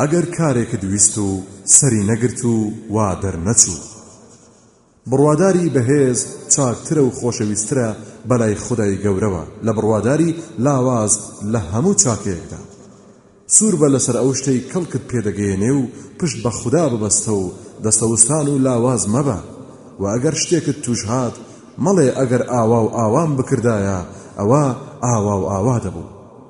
ئەگەر کارێکت ویست و سەری نەگرت و وا دەرنەچوو. بڕواداری بەهێز چاکترە و خۆشەویستترە بەلای خودای گەورەوە لە بڕواداری لاواز لە هەموو چاکەیەکدا. سووربە لەسەر ئەو شتەی کەڵکت پێ دەگەیەنێ و پشت بە خودا ببەستە و دەستەوستان و لاواز مەبە و ئەگەر شتێکت تووش هات مەڵێ ئەگەر ئاوا و ئاوام بکردایە ئەوا ئاوا و ئاوا دەبوو.